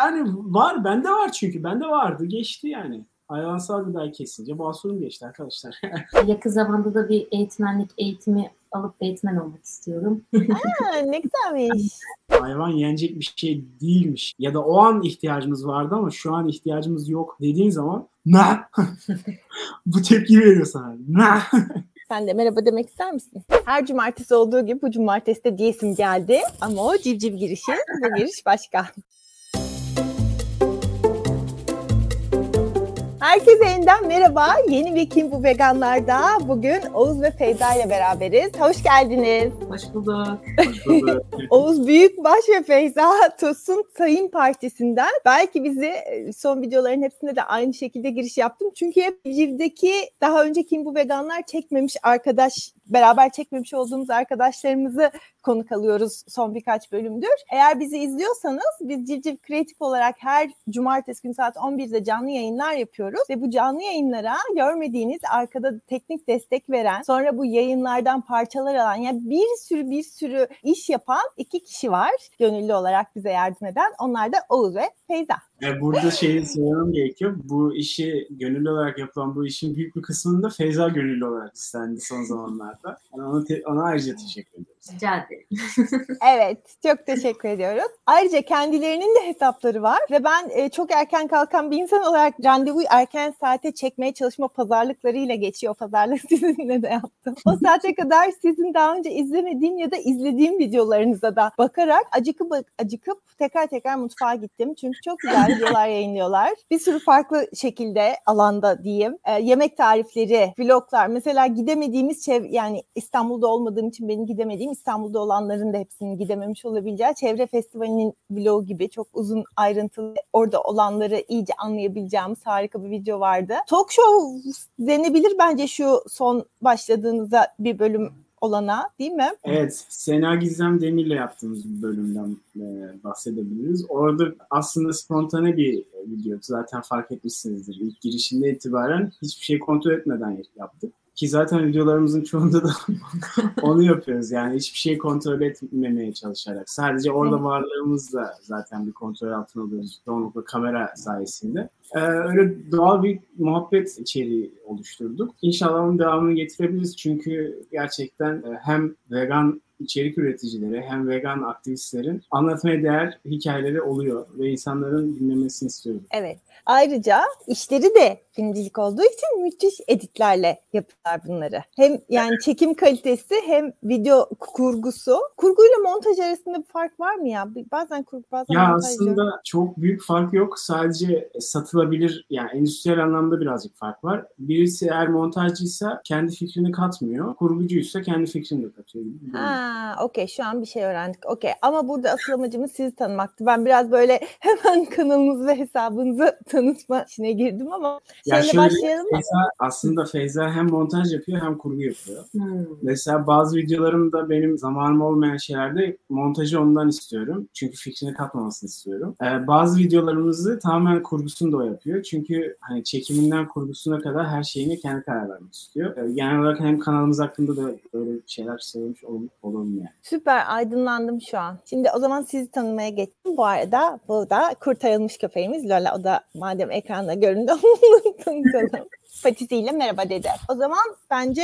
yani var bende var çünkü bende vardı geçti yani. Hayvansal gıda kesince basurnum geçti arkadaşlar. Yakın zamanda da bir eğitmenlik eğitimi alıp eğitmen olmak istiyorum. Ha, ne güzelmiş. Hayvan yenecek bir şey değilmiş. Ya da o an ihtiyacımız vardı ama şu an ihtiyacımız yok dediğin zaman ne? Bu tepki veriyor sana. Ne? Sen de merhaba demek ister misin? Her cumartesi olduğu gibi bu cumartesi de diyesim geldi. Ama o civciv girişi, bu giriş başka. Herkese yeniden merhaba. Yeni bir Kim Bu Veganlar'da bugün Oğuz ve Feyza ile beraberiz. Hoş geldiniz. Hoş bulduk. Hoş bulduk. Oğuz Büyükbaş ve Feyza Tosun Sayın Partisi'nden. Belki bizi e, son videoların hepsinde de aynı şekilde giriş yaptım. Çünkü hep Civ'deki daha önce Kim Bu Veganlar çekmemiş arkadaş, beraber çekmemiş olduğumuz arkadaşlarımızı konuk alıyoruz son birkaç bölümdür. Eğer bizi izliyorsanız biz Civciv Kreatif olarak her cumartesi günü saat 11'de canlı yayınlar yapıyoruz ve bu canlı yayınlara görmediğiniz arkada teknik destek veren, sonra bu yayınlardan parçalar alan yani bir sürü bir sürü iş yapan iki kişi var gönüllü olarak bize yardım eden. Onlar da Oğuz ve Feyza. E, burada şeyi söylemem gerekiyor. Bu işi gönüllü olarak yapılan bu işin büyük bir kısmını da Feyza gönüllü olarak istendi son zamanlarda. Yani ona, te- ona ayrıca teşekkür ediyoruz. Rica ederim. Evet, çok teşekkür ediyoruz. Ayrıca kendilerinin de hesapları var ve ben e, çok erken kalkan bir insan olarak randevuyu erken saate çekmeye çalışma pazarlıklarıyla geçiyor. Pazarlık sizinle de yaptım. O saate kadar sizin daha önce izlemediğim ya da izlediğim videolarınıza da bakarak acıkıp acıkıp tekrar tekrar mutfağa gittim. Çünkü çok güzel videolar yayınlıyorlar. Bir sürü farklı şekilde alanda diyeyim. E, yemek tarifleri, vloglar. Mesela gidemediğimiz çev yani İstanbul'da olmadığım için benim gidemediğim İstanbul'da olanların da hepsinin gidememiş olabileceği çevre festivalinin vlogu gibi çok uzun ayrıntılı orada olanları iyice anlayabileceğimiz harika bir video vardı. Talk show denebilir bence şu son başladığınızda bir bölüm olana değil mi? Evet, Sena Gizem Demir'le yaptığımız bir bölümden e, bahsedebiliriz. Orada aslında spontane bir video. Zaten fark etmişsinizdir. İlk girişinde itibaren hiçbir şey kontrol etmeden yaptık. Ki zaten videolarımızın çoğunda da onu yapıyoruz. Yani hiçbir şey kontrol etmemeye çalışarak. Sadece orada varlığımızla zaten bir kontrol altına alıyoruz. Çoğunlukla kamera sayesinde. Ee, öyle doğal bir muhabbet içeriği oluşturduk. İnşallah onun devamını getirebiliriz. Çünkü gerçekten e, hem vegan içerik üreticileri hem vegan aktivistlerin anlatmaya değer hikayeleri oluyor ve insanların dinlemesini istiyorum. Evet. Ayrıca işleri de filmcilik olduğu için müthiş editlerle yapıyorlar bunları. Hem yani çekim kalitesi hem video kurgusu. Kurguyla montaj arasında bir fark var mı ya? Bazen kurgu bazen Ya montaj. aslında çok büyük fark yok. Sadece satılabilir yani endüstriyel anlamda birazcık fark var. Birisi eğer montajcıysa kendi fikrini katmıyor. Kurgucuysa kendi fikrini de katıyor. Ha, okey şu an bir şey öğrendik. Okey ama burada asıl amacımız sizi tanımaktı. Ben biraz böyle hemen kanalınızı ve hesabınızı tanıtma işine girdim ama Ya şöyle başlayalım mı? Feyza, aslında Feyza hem montaj yapıyor hem kurgu yapıyor. Hmm. Mesela bazı videolarımda benim zamanım olmayan şeylerde montajı ondan istiyorum. Çünkü fikrini katmamasını istiyorum. Ee, bazı videolarımızı tamamen kurgusunu da o yapıyor. Çünkü hani çekiminden kurgusuna kadar her şeyine kendi karar vermek istiyor. Ee, genel olarak hem kanalımız hakkında da böyle şeyler söylemiş ol, olurum yani. Süper aydınlandım şu an. Şimdi o zaman sizi tanımaya geçtim. Bu arada bu da kurtarılmış köpeğimiz Lola. O da madem ekranda göründü onu tanıtalım. Patisiyle merhaba dedi. O zaman bence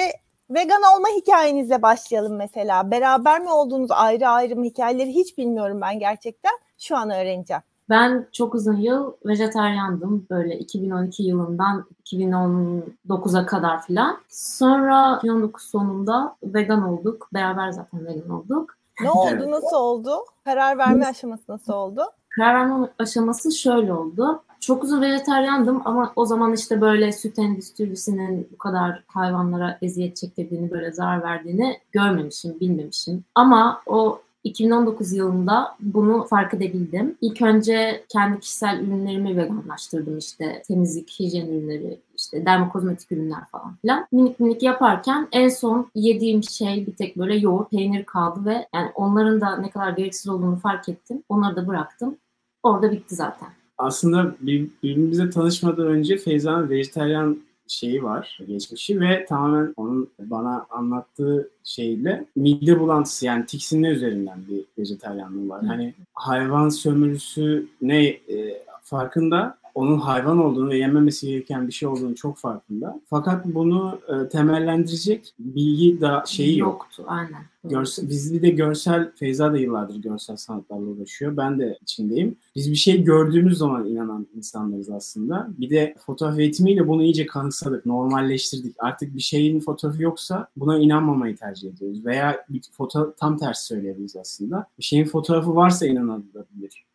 vegan olma hikayenizle başlayalım mesela. Beraber mi olduğunuz ayrı ayrı mı hikayeleri hiç bilmiyorum ben gerçekten. Şu an öğreneceğim. Ben çok uzun yıl vejetaryandım. Böyle 2012 yılından 2019'a kadar filan. Sonra 2019 sonunda vegan olduk. Beraber zaten vegan olduk. Ne oldu? Nasıl oldu? Karar verme aşaması nasıl oldu? Karar verme aşaması şöyle oldu. Çok uzun vejetaryandım ama o zaman işte böyle süt endüstrisinin bu kadar hayvanlara eziyet çektirdiğini, böyle zarar verdiğini görmemişim, bilmemişim. Ama o 2019 yılında bunu fark edebildim. İlk önce kendi kişisel ürünlerimi veganlaştırdım işte temizlik, hijyen ürünleri, işte dermokozmetik ürünler falan filan. Minik minik yaparken en son yediğim şey bir tek böyle yoğurt, peynir kaldı ve yani onların da ne kadar gereksiz olduğunu fark ettim. Onları da bıraktım. Orada bitti zaten. Aslında bir, birbirimize tanışmadan önce Feyza'nın vejetaryen şeyi var, geçmişi ve tamamen onun bana anlattığı şeyle mide bulantısı yani tiksinme üzerinden bir vejetaryenliği var. Hı. Hani hayvan sömürüsü ne e, farkında onun hayvan olduğunu ve yenmemesi gereken bir şey olduğunu çok farkında. Fakat bunu e, temellendirecek bilgi da şeyi yok. Yoktu aynen. Görsel, biz bir de görsel, Feyza da yıllardır görsel sanatlarla uğraşıyor. Ben de içindeyim. Biz bir şey gördüğümüz zaman inanan insanlarız aslında. Bir de fotoğraf eğitimiyle bunu iyice kanıksadık, normalleştirdik. Artık bir şeyin fotoğrafı yoksa buna inanmamayı tercih ediyoruz. Veya bir foto tam tersi söyleyebiliriz aslında. Bir şeyin fotoğrafı varsa inanılabilir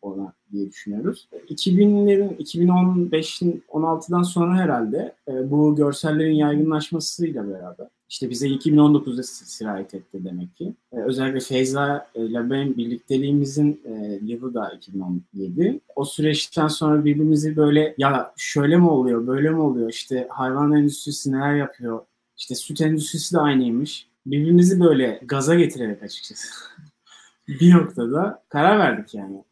diye düşünüyoruz. 2000'lerin, 2015'in 16'dan sonra herhalde e, bu görsellerin yaygınlaşmasıyla beraber işte bize 2019'da sirayet etti demek ki. Ee, özellikle Feyza ile benim birlikteliğimizin e, yılı da 2017. O süreçten sonra birbirimizi böyle ya şöyle mi oluyor, böyle mi oluyor, işte hayvan endüstrisi neler yapıyor, işte süt endüstrisi de aynıymış. Birbirimizi böyle gaza getirerek açıkçası bir noktada karar verdik yani.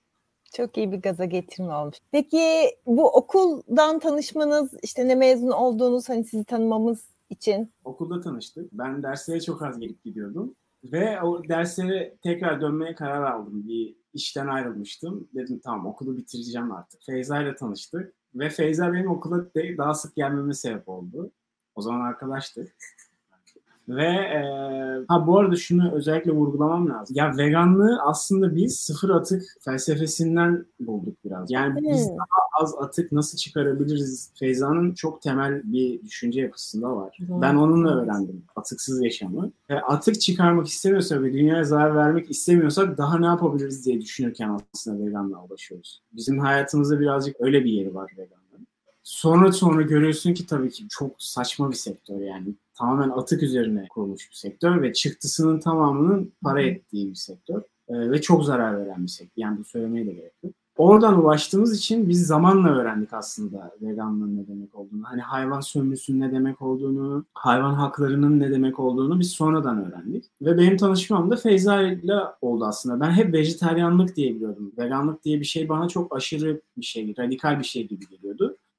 Çok iyi bir gaza getirme olmuş. Peki bu okuldan tanışmanız, işte ne mezun olduğunuz, hani sizi tanımamız için? Okulda tanıştık. Ben derslere çok az gelip gidiyordum. Ve o derslere tekrar dönmeye karar aldım. Bir işten ayrılmıştım. Dedim tamam okulu bitireceğim artık. Feyza ile tanıştık. Ve Feyza benim okula daha sık gelmeme sebep oldu. O zaman arkadaştık. Ve e, ha bu arada şunu özellikle vurgulamam lazım. Ya veganlığı aslında biz sıfır atık felsefesinden bulduk biraz. Yani hmm. biz daha az atık nasıl çıkarabiliriz? Feyza'nın çok temel bir düşünce yapısında var. Hmm. Ben onunla öğrendim atıksız yaşamı. Ve atık çıkarmak istemiyorsak ve dünyaya zarar vermek istemiyorsak daha ne yapabiliriz diye düşünürken aslında veganlığa ulaşıyoruz. Bizim hayatımızda birazcık öyle bir yeri var vegan sonra sonra görüyorsun ki tabii ki çok saçma bir sektör yani tamamen atık üzerine kurulmuş bir sektör ve çıktısının tamamının para ettiği bir sektör ee, ve çok zarar veren bir sektör. Yani bu söylemeye de gerek yok. Oradan ulaştığımız için biz zamanla öğrendik aslında veganlığın ne demek olduğunu. Hani hayvan sömürüsünün ne demek olduğunu, hayvan haklarının ne demek olduğunu biz sonradan öğrendik. Ve benim tanışmam da Feyza ile oldu aslında. Ben hep vejeteryanlık diye biliyordum. Veganlık diye bir şey bana çok aşırı bir şey, radikal bir şey gibi geliyordu.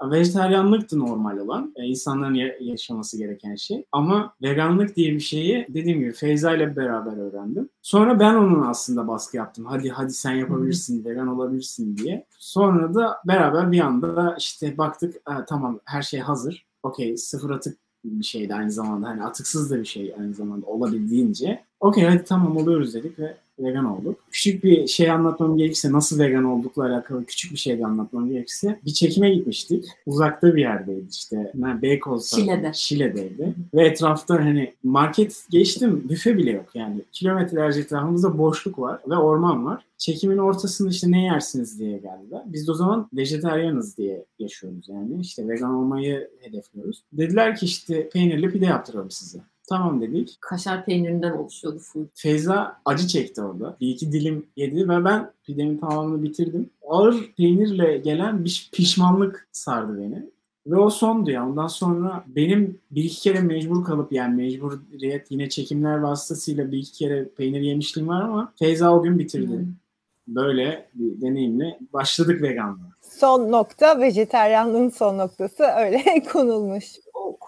Vejeteryanlıktı normal olan. E, insanların yaşaması gereken şey. Ama veganlık diye bir şeyi dediğim gibi Feyza ile beraber öğrendim. Sonra ben onun aslında baskı yaptım. Hadi hadi sen yapabilirsin, vegan olabilirsin diye. Sonra da beraber bir anda işte baktık tamam her şey hazır. Okey sıfır atık bir şeydi aynı zamanda. Hani atıksız da bir şey aynı zamanda olabildiğince. Okey hadi tamam oluyoruz dedik ve vegan olduk. Küçük bir şey anlatmam gerekirse nasıl vegan oldukla alakalı küçük bir şey de anlatmam gerekirse bir çekime gitmiştik. Uzakta bir yerdeydi işte. Yani Beykoz Şile'de. Şile'deydi. Ve etrafta hani market geçtim büfe bile yok yani. Kilometrelerce etrafımızda boşluk var ve orman var. Çekimin ortasında işte ne yersiniz diye geldiler. Biz de o zaman vejetaryanız diye yaşıyoruz yani. İşte vegan olmayı hedefliyoruz. Dediler ki işte peynirli pide yaptıralım size. Tamam dedik. Kaşar peynirinden oluşuyordu full. Feyza acı çekti orada. Bir iki dilim yedi ve ben pidemin tamamını bitirdim. Ağır peynirle gelen bir pişmanlık sardı beni. Ve o sondu ya. Ondan sonra benim bir iki kere mecbur kalıp yani mecburiyet yine çekimler vasıtasıyla bir iki kere peynir yemişliğim var ama Feyza o gün bitirdi. Hmm. Böyle bir deneyimle başladık veganlığa. Son nokta vejeteryanlığın son noktası öyle konulmuş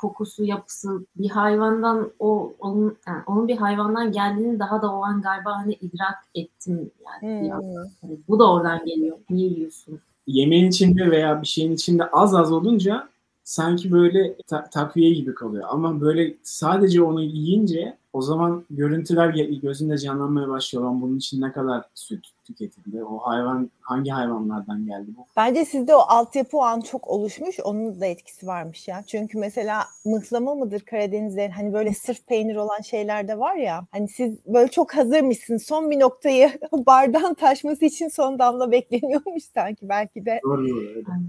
kokusu, yapısı bir hayvandan o onun yani onun bir hayvandan geldiğini daha da o an galiba hani idrak ettim yani. Hmm. Yani bu da oradan geliyor. Niye yiyorsun? Yemeğin içinde veya bir şeyin içinde az az olunca sanki böyle ta- takviye gibi kalıyor. Ama böyle sadece onu yiyince o zaman görüntüler gözünde canlanmaya başlıyor. Lan bunun için ne kadar süt tüketildi? O hayvan hangi hayvanlardan geldi bu? Bence sizde o altyapı o an çok oluşmuş. Onun da etkisi varmış ya. Çünkü mesela mıhlama mıdır Karadenizlerin hani böyle sırf peynir olan şeyler de var ya. Hani siz böyle çok hazırmışsın. Son bir noktayı bardağın taşması için son damla bekleniyormuş sanki belki de. Doğru,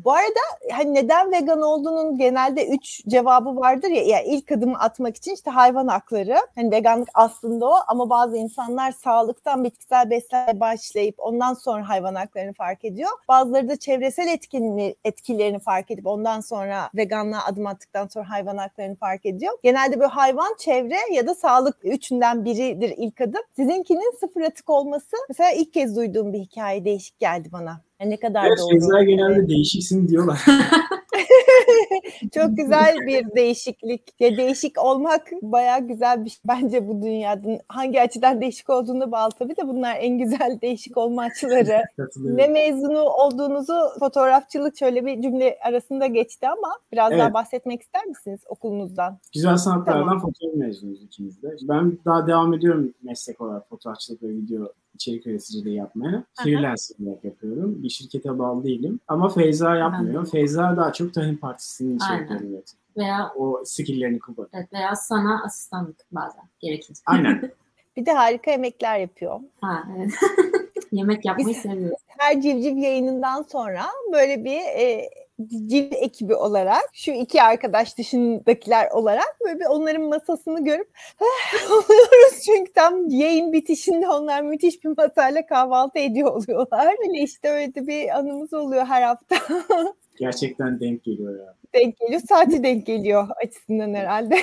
Bu arada hani neden vegan olduğunun genelde üç cevabı vardır ya. Yani ilk adımı atmak için işte hayvan hakları. Hani veganlık aslında o ama bazı insanlar sağlıktan bitkisel beslenmeye başlayıp ondan sonra hayvan haklarını fark ediyor. Bazıları da çevresel etkinliği, etkilerini fark edip ondan sonra veganlığa adım attıktan sonra hayvan haklarını fark ediyor. Genelde böyle hayvan, çevre ya da sağlık üçünden biridir ilk adım. Sizinkinin sıfır atık olması mesela ilk kez duyduğum bir hikaye değişik geldi bana. Yani ne kadar evet, doğru. genelde değişiksin diyorlar. Çok güzel bir değişiklik. Ya değişik olmak bayağı güzel bir şey. Bence bu dünyada hangi açıdan değişik olduğunu bağlı tabii de bunlar en güzel değişik olma açıları. ne mezunu olduğunuzu fotoğrafçılık şöyle bir cümle arasında geçti ama biraz evet. daha bahsetmek ister misiniz okulunuzdan? Güzel sanatlardan tamam. fotoğraf mezunuyuz ikimiz de. Ben daha devam ediyorum meslek olarak fotoğrafçılık ve video içerik üreticiliği yapmaya. Freelancer yapıyorum. Bir şirkete bağlı değilim. Ama Feyza yapmıyor. Aynen. Feyza daha çok Tahin Partisi'nin içeriklerini üretiyor. Veya o skilllerini kullanıyor. Evet, veya sana asistanlık bazen gerekir. Aynen. bir de harika yemekler yapıyor. Ha, evet. Yemek yapmayı seviyor. Her civciv yayınından sonra böyle bir e, cil ekibi olarak şu iki arkadaş dışındakiler olarak böyle bir onların masasını görüp oluyoruz çünkü tam yayın bitişinde onlar müthiş bir masayla kahvaltı ediyor oluyorlar. Öyle işte öyle bir anımız oluyor her hafta. Gerçekten denk geliyor ya. Denk geliyor. Saati denk geliyor açısından herhalde.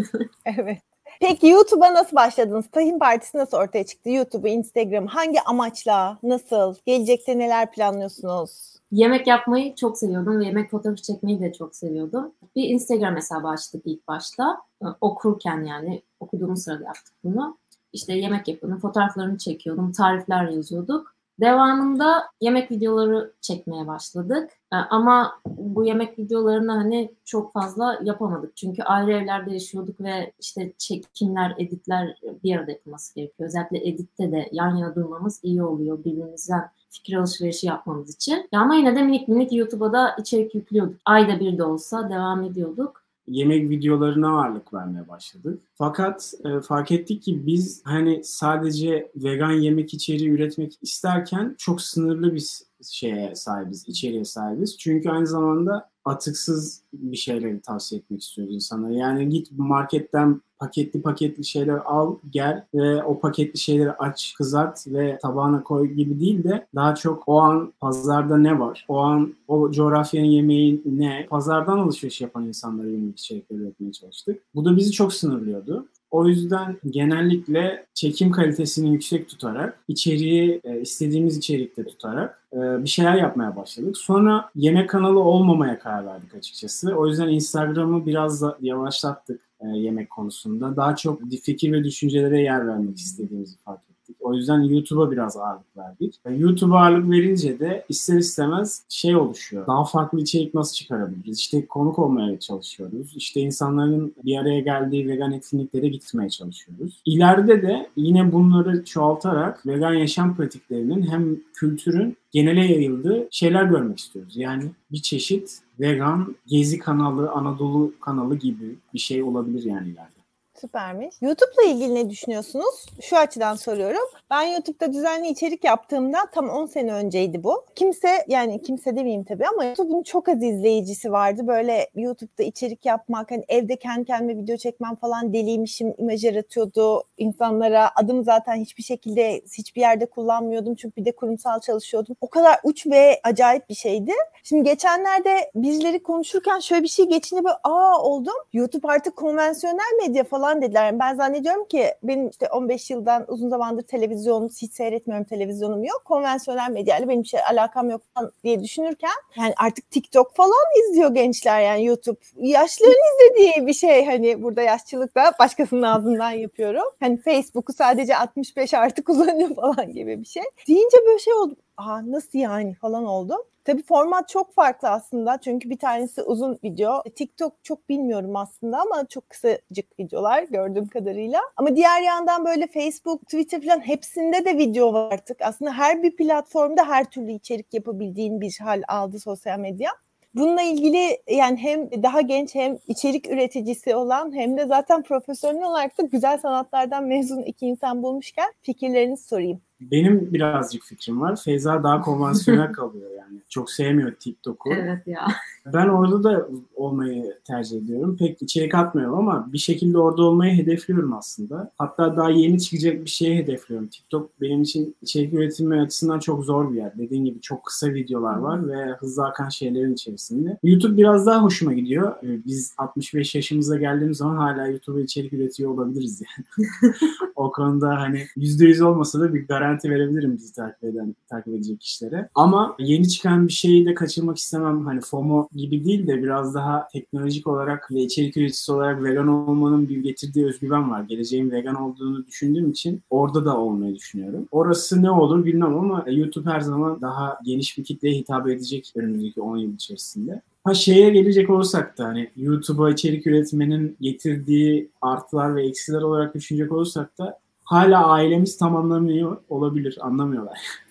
evet. Peki YouTube'a nasıl başladınız? Tahin Partisi nasıl ortaya çıktı? YouTube'u, Instagram hangi amaçla, nasıl? Gelecekte neler planlıyorsunuz? Yemek yapmayı çok seviyordum ve yemek fotoğrafı çekmeyi de çok seviyordum. Bir Instagram hesabı açtık ilk başta. Ee, okurken yani okuduğumuz sırada yaptık bunu. İşte yemek yapıyordum, fotoğraflarını çekiyordum, tarifler yazıyorduk. Devamında yemek videoları çekmeye başladık. Ee, ama bu yemek videolarını hani çok fazla yapamadık. Çünkü ayrı evlerde yaşıyorduk ve işte çekimler, editler bir arada yapılması gerekiyor. Özellikle editte de yan yana durmamız iyi oluyor. Birbirimizden fikir alışverişi yapmamız için. Ya ama yine de minik minik YouTube'a da içerik yüklüyorduk. Ayda bir de olsa devam ediyorduk yemek videolarına ağırlık vermeye başladık. Fakat e, fark ettik ki biz hani sadece vegan yemek içeriği üretmek isterken çok sınırlı bir şeye sahibiz, içeriğe sahibiz. Çünkü aynı zamanda atıksız bir şeyleri tavsiye etmek istiyoruz insanlara. Yani git marketten paketli paketli şeyler al gel ve o paketli şeyleri aç kızart ve tabağına koy gibi değil de daha çok o an pazarda ne var? O an o coğrafyanın yemeği ne? Pazardan alışveriş yapan insanlara yönelik içerikler üretmeye çalıştık. Bu da bizi çok sınırlıyordu. O yüzden genellikle çekim kalitesini yüksek tutarak, içeriği e, istediğimiz içerikte tutarak e, bir şeyler yapmaya başladık. Sonra yemek kanalı olmamaya karar verdik açıkçası. O yüzden Instagram'ı biraz da yavaşlattık yemek konusunda. Daha çok fikir ve düşüncelere yer vermek istediğimizi fark ettik. O yüzden YouTube'a biraz ağırlık verdik. YouTube'a ağırlık verince de ister istemez şey oluşuyor. Daha farklı içerik nasıl çıkarabiliriz? İşte konuk olmaya çalışıyoruz. İşte insanların bir araya geldiği vegan etkinliklere gitmeye çalışıyoruz. İleride de yine bunları çoğaltarak vegan yaşam pratiklerinin hem kültürün genele yayıldığı şeyler görmek istiyoruz. Yani bir çeşit vegan gezi kanalı, Anadolu kanalı gibi bir şey olabilir yani ileride. Süpermiş. YouTube'la ilgili ne düşünüyorsunuz? Şu açıdan soruyorum. Ben YouTube'da düzenli içerik yaptığımda tam 10 sene önceydi bu. Kimse yani kimse demeyeyim tabii ama YouTube'un çok az izleyicisi vardı. Böyle YouTube'da içerik yapmak, hani evde kendi kendime video çekmem falan deliymişim imaj yaratıyordu insanlara. Adım zaten hiçbir şekilde hiçbir yerde kullanmıyordum çünkü bir de kurumsal çalışıyordum. O kadar uç ve acayip bir şeydi. Şimdi geçenlerde birileri konuşurken şöyle bir şey geçince böyle aa oldum. YouTube artık konvansiyonel medya falan falan dediler. Ben zannediyorum ki benim işte 15 yıldan uzun zamandır televizyon hiç seyretmiyorum televizyonum yok. Konvansiyonel medyayla benim şey alakam yok falan diye düşünürken yani artık TikTok falan izliyor gençler yani YouTube. Yaşlıların izlediği bir şey hani burada yaşçılıkla başkasının ağzından yapıyorum. Hani Facebook'u sadece 65 artı kullanıyor falan gibi bir şey. Deyince böyle şey oldu. Aa nasıl yani falan oldu. Tabii format çok farklı aslında çünkü bir tanesi uzun video. TikTok çok bilmiyorum aslında ama çok kısacık videolar gördüğüm kadarıyla. Ama diğer yandan böyle Facebook, Twitter falan hepsinde de video var artık. Aslında her bir platformda her türlü içerik yapabildiğin bir hal aldı sosyal medya. Bununla ilgili yani hem daha genç hem içerik üreticisi olan hem de zaten profesyonel olarak da güzel sanatlardan mezun iki insan bulmuşken fikirlerinizi sorayım. Benim birazcık fikrim var. Feyza daha konvansiyonel kalıyor yani. Çok sevmiyor TikTok'u. Evet ya. Ben orada da olmayı tercih ediyorum. Pek içerik atmıyorum ama bir şekilde orada olmayı hedefliyorum aslında. Hatta daha yeni çıkacak bir şeye hedefliyorum. TikTok benim için içerik üretimi açısından çok zor bir yer. Dediğim gibi çok kısa videolar var ve hızlı akan şeylerin içerisinde. YouTube biraz daha hoşuma gidiyor. Ee, biz 65 yaşımıza geldiğimiz zaman hala YouTube'a içerik üretiyor olabiliriz yani. O konuda hani %100 olmasa da bir garanti verebilirim bizi takip eden, takip edecek kişilere. Ama yeni çıkan bir şeyi de kaçırmak istemem. Hani FOMO gibi değil de biraz daha teknolojik olarak ve içerik üreticisi olarak vegan olmanın bir getirdiği özgüven var. Geleceğin vegan olduğunu düşündüğüm için orada da olmayı düşünüyorum. Orası ne olur bilmem ama YouTube her zaman daha geniş bir kitleye hitap edecek önümüzdeki 10 yıl içerisinde. Ha şeye gelecek olursak da hani YouTube'a içerik üretmenin getirdiği artılar ve eksiler olarak düşünecek olursak da hala ailemiz tam anlamıyor olabilir, anlamıyorlar.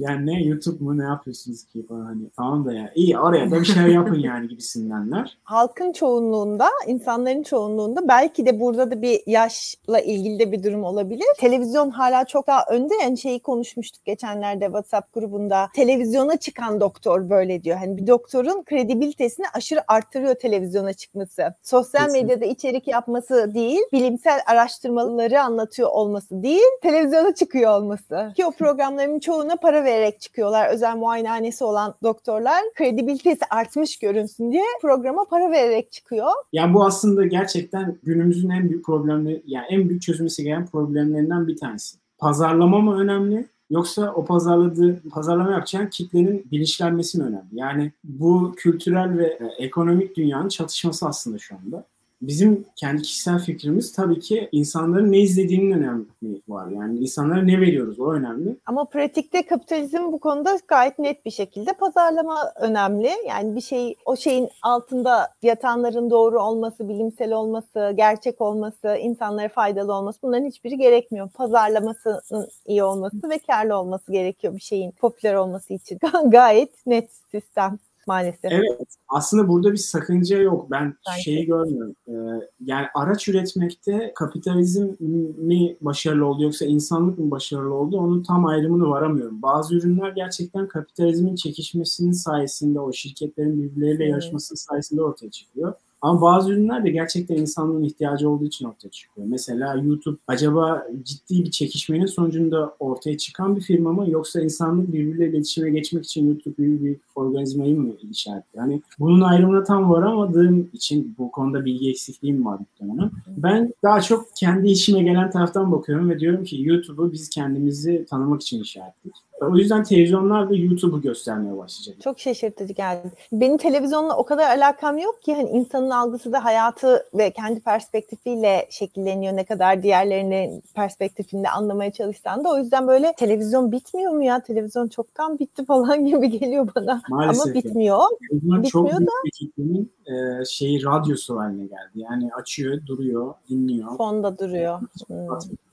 Yani ne YouTube mu ne yapıyorsunuz ki falan hani tamam da ya iyi oraya da bir şey yapın yani gibisindenler. Halkın çoğunluğunda, insanların çoğunluğunda belki de burada da bir yaşla ilgili de bir durum olabilir. Televizyon hala çok daha önde yani şeyi konuşmuştuk geçenlerde WhatsApp grubunda. Televizyona çıkan doktor böyle diyor. Hani bir doktorun kredibilitesini aşırı arttırıyor televizyona çıkması. Sosyal Kesinlikle. medyada içerik yapması değil, bilimsel araştırmaları anlatıyor olması değil, televizyona çıkıyor olması. Ki o programların çoğuna para vererek çıkıyorlar. Özel muayenehanesi olan doktorlar kredibilitesi artmış görünsün diye programa para vererek çıkıyor. Yani bu aslında gerçekten günümüzün en büyük problemleri, yani en büyük çözülmesi gereken problemlerinden bir tanesi. Pazarlama mı önemli? Yoksa o pazarladığı, pazarlama yapacağın kitlenin bilinçlenmesi mi önemli? Yani bu kültürel ve e, ekonomik dünyanın çatışması aslında şu anda bizim kendi kişisel fikrimiz tabii ki insanların ne izlediğinin önemli var. Yani insanlara ne veriyoruz o önemli. Ama pratikte kapitalizm bu konuda gayet net bir şekilde pazarlama önemli. Yani bir şey o şeyin altında yatanların doğru olması, bilimsel olması, gerçek olması, insanlara faydalı olması bunların hiçbiri gerekmiyor. Pazarlamasının iyi olması ve karlı olması gerekiyor bir şeyin popüler olması için. gayet net sistem maalesef. Evet. Aslında burada bir sakınca yok. Ben Sanki. şeyi görmüyorum. Ee, yani araç üretmekte kapitalizm mi başarılı oldu yoksa insanlık mı başarılı oldu onun tam ayrımını varamıyorum. Bazı ürünler gerçekten kapitalizmin çekişmesinin sayesinde o şirketlerin birbirleriyle yarışmasının sayesinde ortaya çıkıyor. Ama bazı ürünler de gerçekten insanlığın ihtiyacı olduğu için ortaya çıkıyor. Mesela YouTube acaba ciddi bir çekişmenin sonucunda ortaya çıkan bir firma mı yoksa insanlık birbiriyle iletişime geçmek için YouTube gibi bir organizmayı mı işaret? Yani bunun ayrımına tam varamadığım için bu konuda bilgi eksikliğim var muhtemelen. Ben daha çok kendi işime gelen taraftan bakıyorum ve diyorum ki YouTube'u biz kendimizi tanımak için işaretledik. O yüzden televizyonlar da YouTube'u göstermeye başlayacak. Çok şaşırtıcı geldi. Benim televizyonla o kadar alakam yok ki hani insanın algısı da hayatı ve kendi perspektifiyle şekilleniyor ne kadar diğerlerinin perspektifinde anlamaya çalışsan da o yüzden böyle televizyon bitmiyor mu ya? Televizyon çoktan bitti falan gibi geliyor bana. Maalesef Ama bitmiyor. Yani. Bitmiyor çok da. büyük bir kitlenin e, şeyi radyosu haline geldi. Yani açıyor, duruyor, dinliyor. Fonda duruyor. Hmm.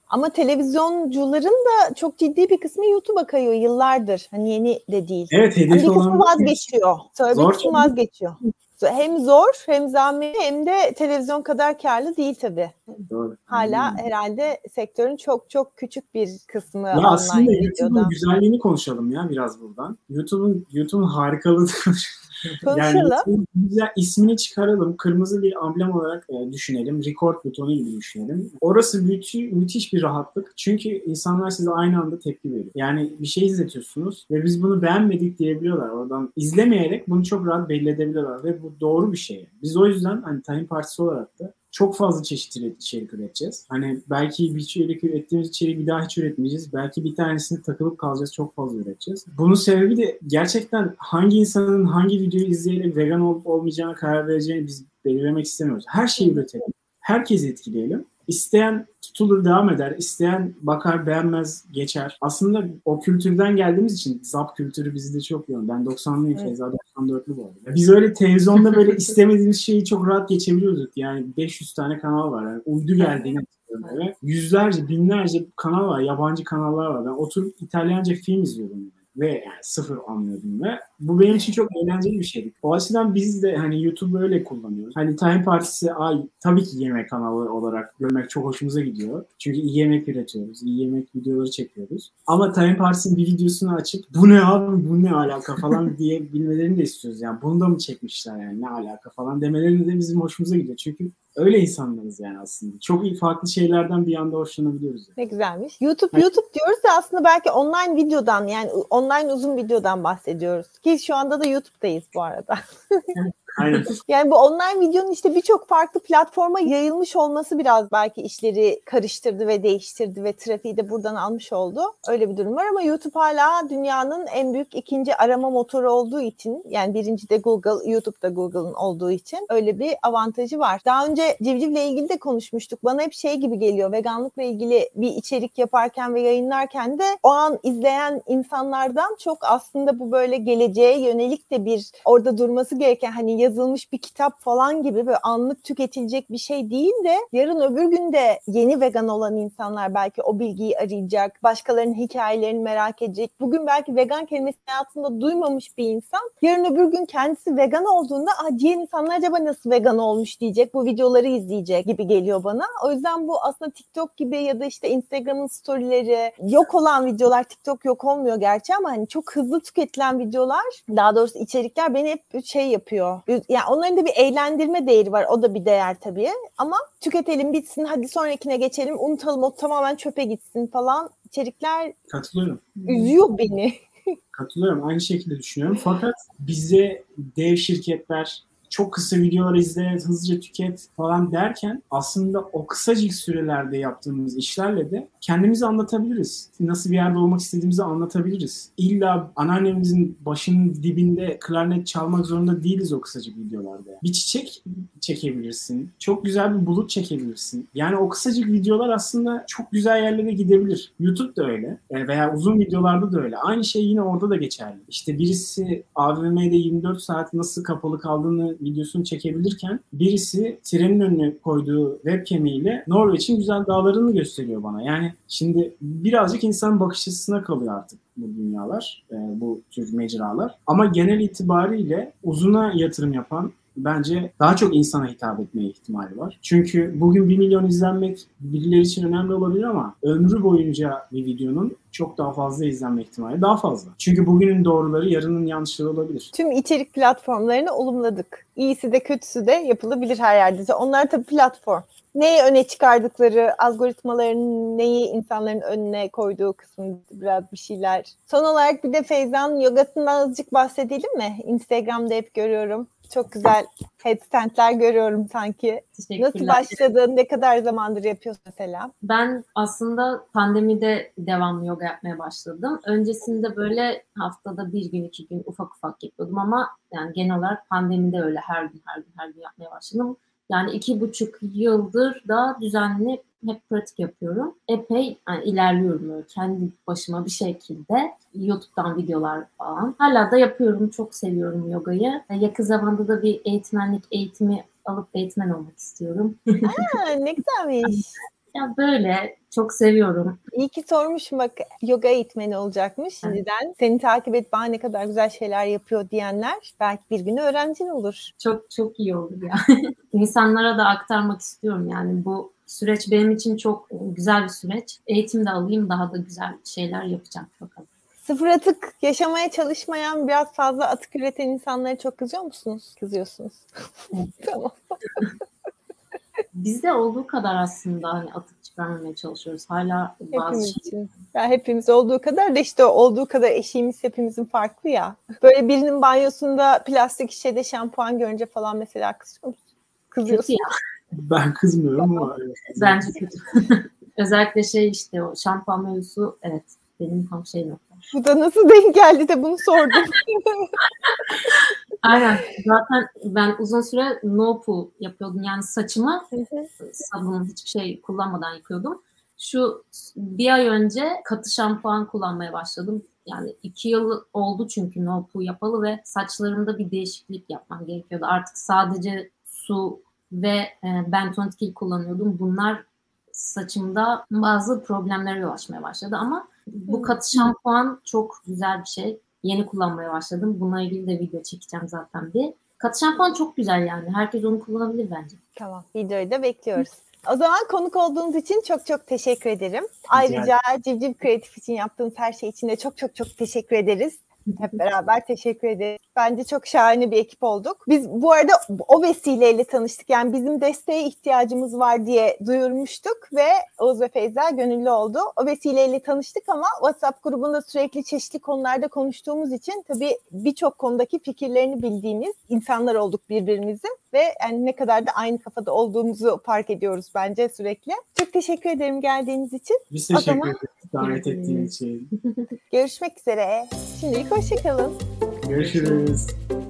Ama televizyoncuların da çok ciddi bir kısmı YouTube'a kayıyor yıllardır. Hani yeni de değil. Evet hedefi yani bir kısmı vazgeçiyor. Sonra bir kısmı vazgeçiyor. Hem zor hem zahmetli hem de televizyon kadar karlı değil tabii. Doğru. Hala hmm. herhalde sektörün çok çok küçük bir kısmı ya aslında YouTube'un güzelliğini konuşalım ya biraz buradan. YouTube'un YouTube'un harikalığı Konuşalım. Yani güzel ismini çıkaralım. Kırmızı bir amblem olarak e, düşünelim. Record butonu gibi düşünelim. Orası müthiş, müthiş bir rahatlık. Çünkü insanlar size aynı anda tepki veriyor. Yani bir şey izletiyorsunuz ve biz bunu beğenmedik diyebiliyorlar. Oradan izlemeyerek bunu çok rahat belli edebiliyorlar ve bu doğru bir şey. Biz o yüzden hani Tayin Partisi olarak da çok fazla çeşitli içerik üreteceğiz. Hani belki bir içerik ürettiğimiz içeriği bir daha hiç üretmeyeceğiz. Belki bir tanesini takılıp kalacağız. Çok fazla üreteceğiz. Bunun sebebi de gerçekten hangi insanın hangi videoyu izleyerek vegan olup olmayacağına karar vereceğini biz belirlemek istemiyoruz. Her şeyi üretelim. Herkesi etkileyelim. İsteyen tutulur devam eder. İsteyen bakar beğenmez geçer. Aslında o kültürden geldiğimiz için zap kültürü bizde çok yoğun. Ben 90'lıyım evet. Feyza 94'lü bu arada. Biz öyle televizyonda böyle istemediğimiz şeyi çok rahat geçebiliyorduk. Yani 500 tane kanal var. Yani uydu geldiğini hatırlıyorum Yüzlerce, binlerce kanal var. Yabancı kanallar var. Ben oturup İtalyanca film izliyordum ve yani sıfır anlıyordum ve bu benim için çok eğlenceli bir şeydi. O açıdan biz de hani YouTube öyle kullanıyoruz. Hani Time Partisi ay tabii ki yemek kanalı olarak görmek çok hoşumuza gidiyor. Çünkü iyi yemek üretiyoruz. iyi yemek videoları çekiyoruz. Ama Time Partisi'nin bir videosunu açıp bu ne abi bu ne alaka falan diye bilmelerini de istiyoruz. Yani bunu da mı çekmişler yani ne alaka falan demelerini de bizim hoşumuza gidiyor. Çünkü öyle insanlarız yani aslında. Çok iyi farklı şeylerden bir anda hoşlanabiliyoruz. Yani. Ne güzelmiş. YouTube evet. YouTube diyoruz da aslında belki online videodan yani online uzun videodan bahsediyoruz. Ki şu anda da YouTube'dayız bu arada. yani Aynen. Yani bu online videonun işte birçok farklı platforma yayılmış olması biraz belki işleri karıştırdı ve değiştirdi ve trafiği de buradan almış oldu. Öyle bir durum var ama YouTube hala dünyanın en büyük ikinci arama motoru olduğu için yani birinci de Google, YouTube da Google'ın olduğu için öyle bir avantajı var. Daha önce civcivle ilgili de konuşmuştuk. Bana hep şey gibi geliyor veganlıkla ilgili bir içerik yaparken ve yayınlarken de o an izleyen insanlardan çok aslında bu böyle geleceğe yönelik de bir orada durması gereken hani yazılmış bir kitap falan gibi böyle anlık tüketilecek bir şey değil de yarın öbür gün de yeni vegan olan insanlar belki o bilgiyi arayacak, başkalarının hikayelerini merak edecek. Bugün belki vegan kelimesini hayatında duymamış bir insan yarın öbür gün kendisi vegan olduğunda Aa, diğer insanlar acaba nasıl vegan olmuş diyecek, bu videoları izleyecek gibi geliyor bana. O yüzden bu aslında TikTok gibi ya da işte Instagram'ın storyleri yok olan videolar TikTok yok olmuyor gerçi ama hani çok hızlı tüketilen videolar daha doğrusu içerikler beni hep şey yapıyor. Yani onların da bir eğlendirme değeri var. O da bir değer tabii. Ama tüketelim bitsin hadi sonrakine geçelim unutalım o tamamen çöpe gitsin falan içerikler Katılıyorum. üzüyor beni. Katılıyorum. Aynı şekilde düşünüyorum. Fakat bize dev şirketler çok kısa videolar izle, hızlıca tüket falan derken aslında o kısacık sürelerde yaptığımız işlerle de kendimizi anlatabiliriz. Nasıl bir yerde olmak istediğimizi anlatabiliriz. İlla anneannemizin başının dibinde klarnet çalmak zorunda değiliz o kısacık videolarda. Bir çiçek çekebilirsin. Çok güzel bir bulut çekebilirsin. Yani o kısacık videolar aslında çok güzel yerlere gidebilir. YouTube da öyle. Yani veya uzun videolarda da öyle. Aynı şey yine orada da geçerli. İşte birisi AVM'de 24 saat nasıl kapalı kaldığını videosunu çekebilirken birisi trenin önüne koyduğu webcam'iyle Norveç'in güzel dağlarını gösteriyor bana. Yani şimdi birazcık insan bakış açısına kalıyor artık bu dünyalar, bu tür mecralar. Ama genel itibariyle uzuna yatırım yapan bence daha çok insana hitap etmeye ihtimali var. Çünkü bugün 1 milyon izlenmek birileri için önemli olabilir ama ömrü boyunca bir videonun çok daha fazla izlenme ihtimali daha fazla. Çünkü bugünün doğruları yarının yanlışları olabilir. Tüm içerik platformlarını olumladık. İyisi de kötüsü de yapılabilir her yerde. Onlar tabii platform. Neyi öne çıkardıkları, algoritmaların neyi insanların önüne koyduğu kısmında biraz bir şeyler. Son olarak bir de Feyza'nın yogasından azıcık bahsedelim mi? Instagram'da hep görüyorum. Çok güzel headstandler görüyorum sanki. Nasıl başladın? Ne kadar zamandır yapıyorsun mesela? Ben aslında pandemide devamlı yoga yapmaya başladım. Öncesinde böyle haftada bir gün iki gün ufak ufak yapıyordum ama yani genel olarak pandemide öyle her gün her gün her gün yapmaya başladım. Yani iki buçuk yıldır da düzenli hep pratik yapıyorum. Epey yani ilerliyorum böyle kendi başıma bir şekilde. YouTube'dan videolar falan. Hala da yapıyorum. Çok seviyorum yogayı. Yakın zamanda da bir eğitmenlik eğitimi alıp eğitmen olmak istiyorum. Aa, ne güzelmiş. Ya böyle çok seviyorum. İyi ki sormuşum bak yoga eğitmeni olacakmış şimdiden. Seni takip et bana ne kadar güzel şeyler yapıyor diyenler belki bir gün öğrencin olur. Çok çok iyi olur ya. İnsanlara da aktarmak istiyorum yani bu süreç benim için çok güzel bir süreç. Eğitim de alayım daha da güzel şeyler yapacağım bakalım. Sıfır atık yaşamaya çalışmayan biraz fazla atık üreten insanlara çok kızıyor musunuz? Kızıyorsunuz. tamam. Bizde olduğu kadar aslında hani atık çıkarmamaya çalışıyoruz. Hala bazı hepimiz şey... için. Ya hepimiz olduğu kadar da işte olduğu kadar eşiğimiz hepimizin farklı ya. Böyle birinin banyosunda plastik şişede şampuan görünce falan mesela kızıyor musun? Kızıyorsun. Kötü ya. Ben kızmıyorum ama. Bence kötü. Özellikle şey işte o şampuan mevzusu evet benim tam şey nokta. Bu da nasıl denk geldi de bunu sordum. Aynen. Zaten ben uzun süre no poo yapıyordum. Yani saçımı sabun hiçbir şey kullanmadan yıkıyordum. Şu bir ay önce katı şampuan kullanmaya başladım. Yani iki yıl oldu çünkü no poo yapalı ve saçlarımda bir değişiklik yapmam gerekiyordu. Artık sadece su ve e, bentonit kullanıyordum. Bunlar saçımda bazı problemlere yol açmaya başladı ama bu katı şampuan çok güzel bir şey. Yeni kullanmaya başladım. Bununla ilgili de video çekeceğim zaten bir. Katı şampuan çok güzel yani. Herkes onu kullanabilir bence. Tamam. Videoyu da bekliyoruz. O zaman konuk olduğunuz için çok çok teşekkür ederim. Ayrıca Civciv Kreatif için yaptığınız her şey için de çok çok çok teşekkür ederiz. Hep beraber teşekkür ederiz. Bence çok şahane bir ekip olduk. Biz bu arada o vesileyle tanıştık. Yani bizim desteğe ihtiyacımız var diye duyurmuştuk ve Oğuz ve Feyza gönüllü oldu. O vesileyle tanıştık ama WhatsApp grubunda sürekli çeşitli konularda konuştuğumuz için tabii birçok konudaki fikirlerini bildiğimiz insanlar olduk birbirimizin ve yani ne kadar da aynı kafada olduğumuzu fark ediyoruz bence sürekli. Çok teşekkür ederim geldiğiniz için. Biz teşekkür ederiz davet ettiğin için. Görüşmek üzere. Şimdilik hoşçakalın. Here she is.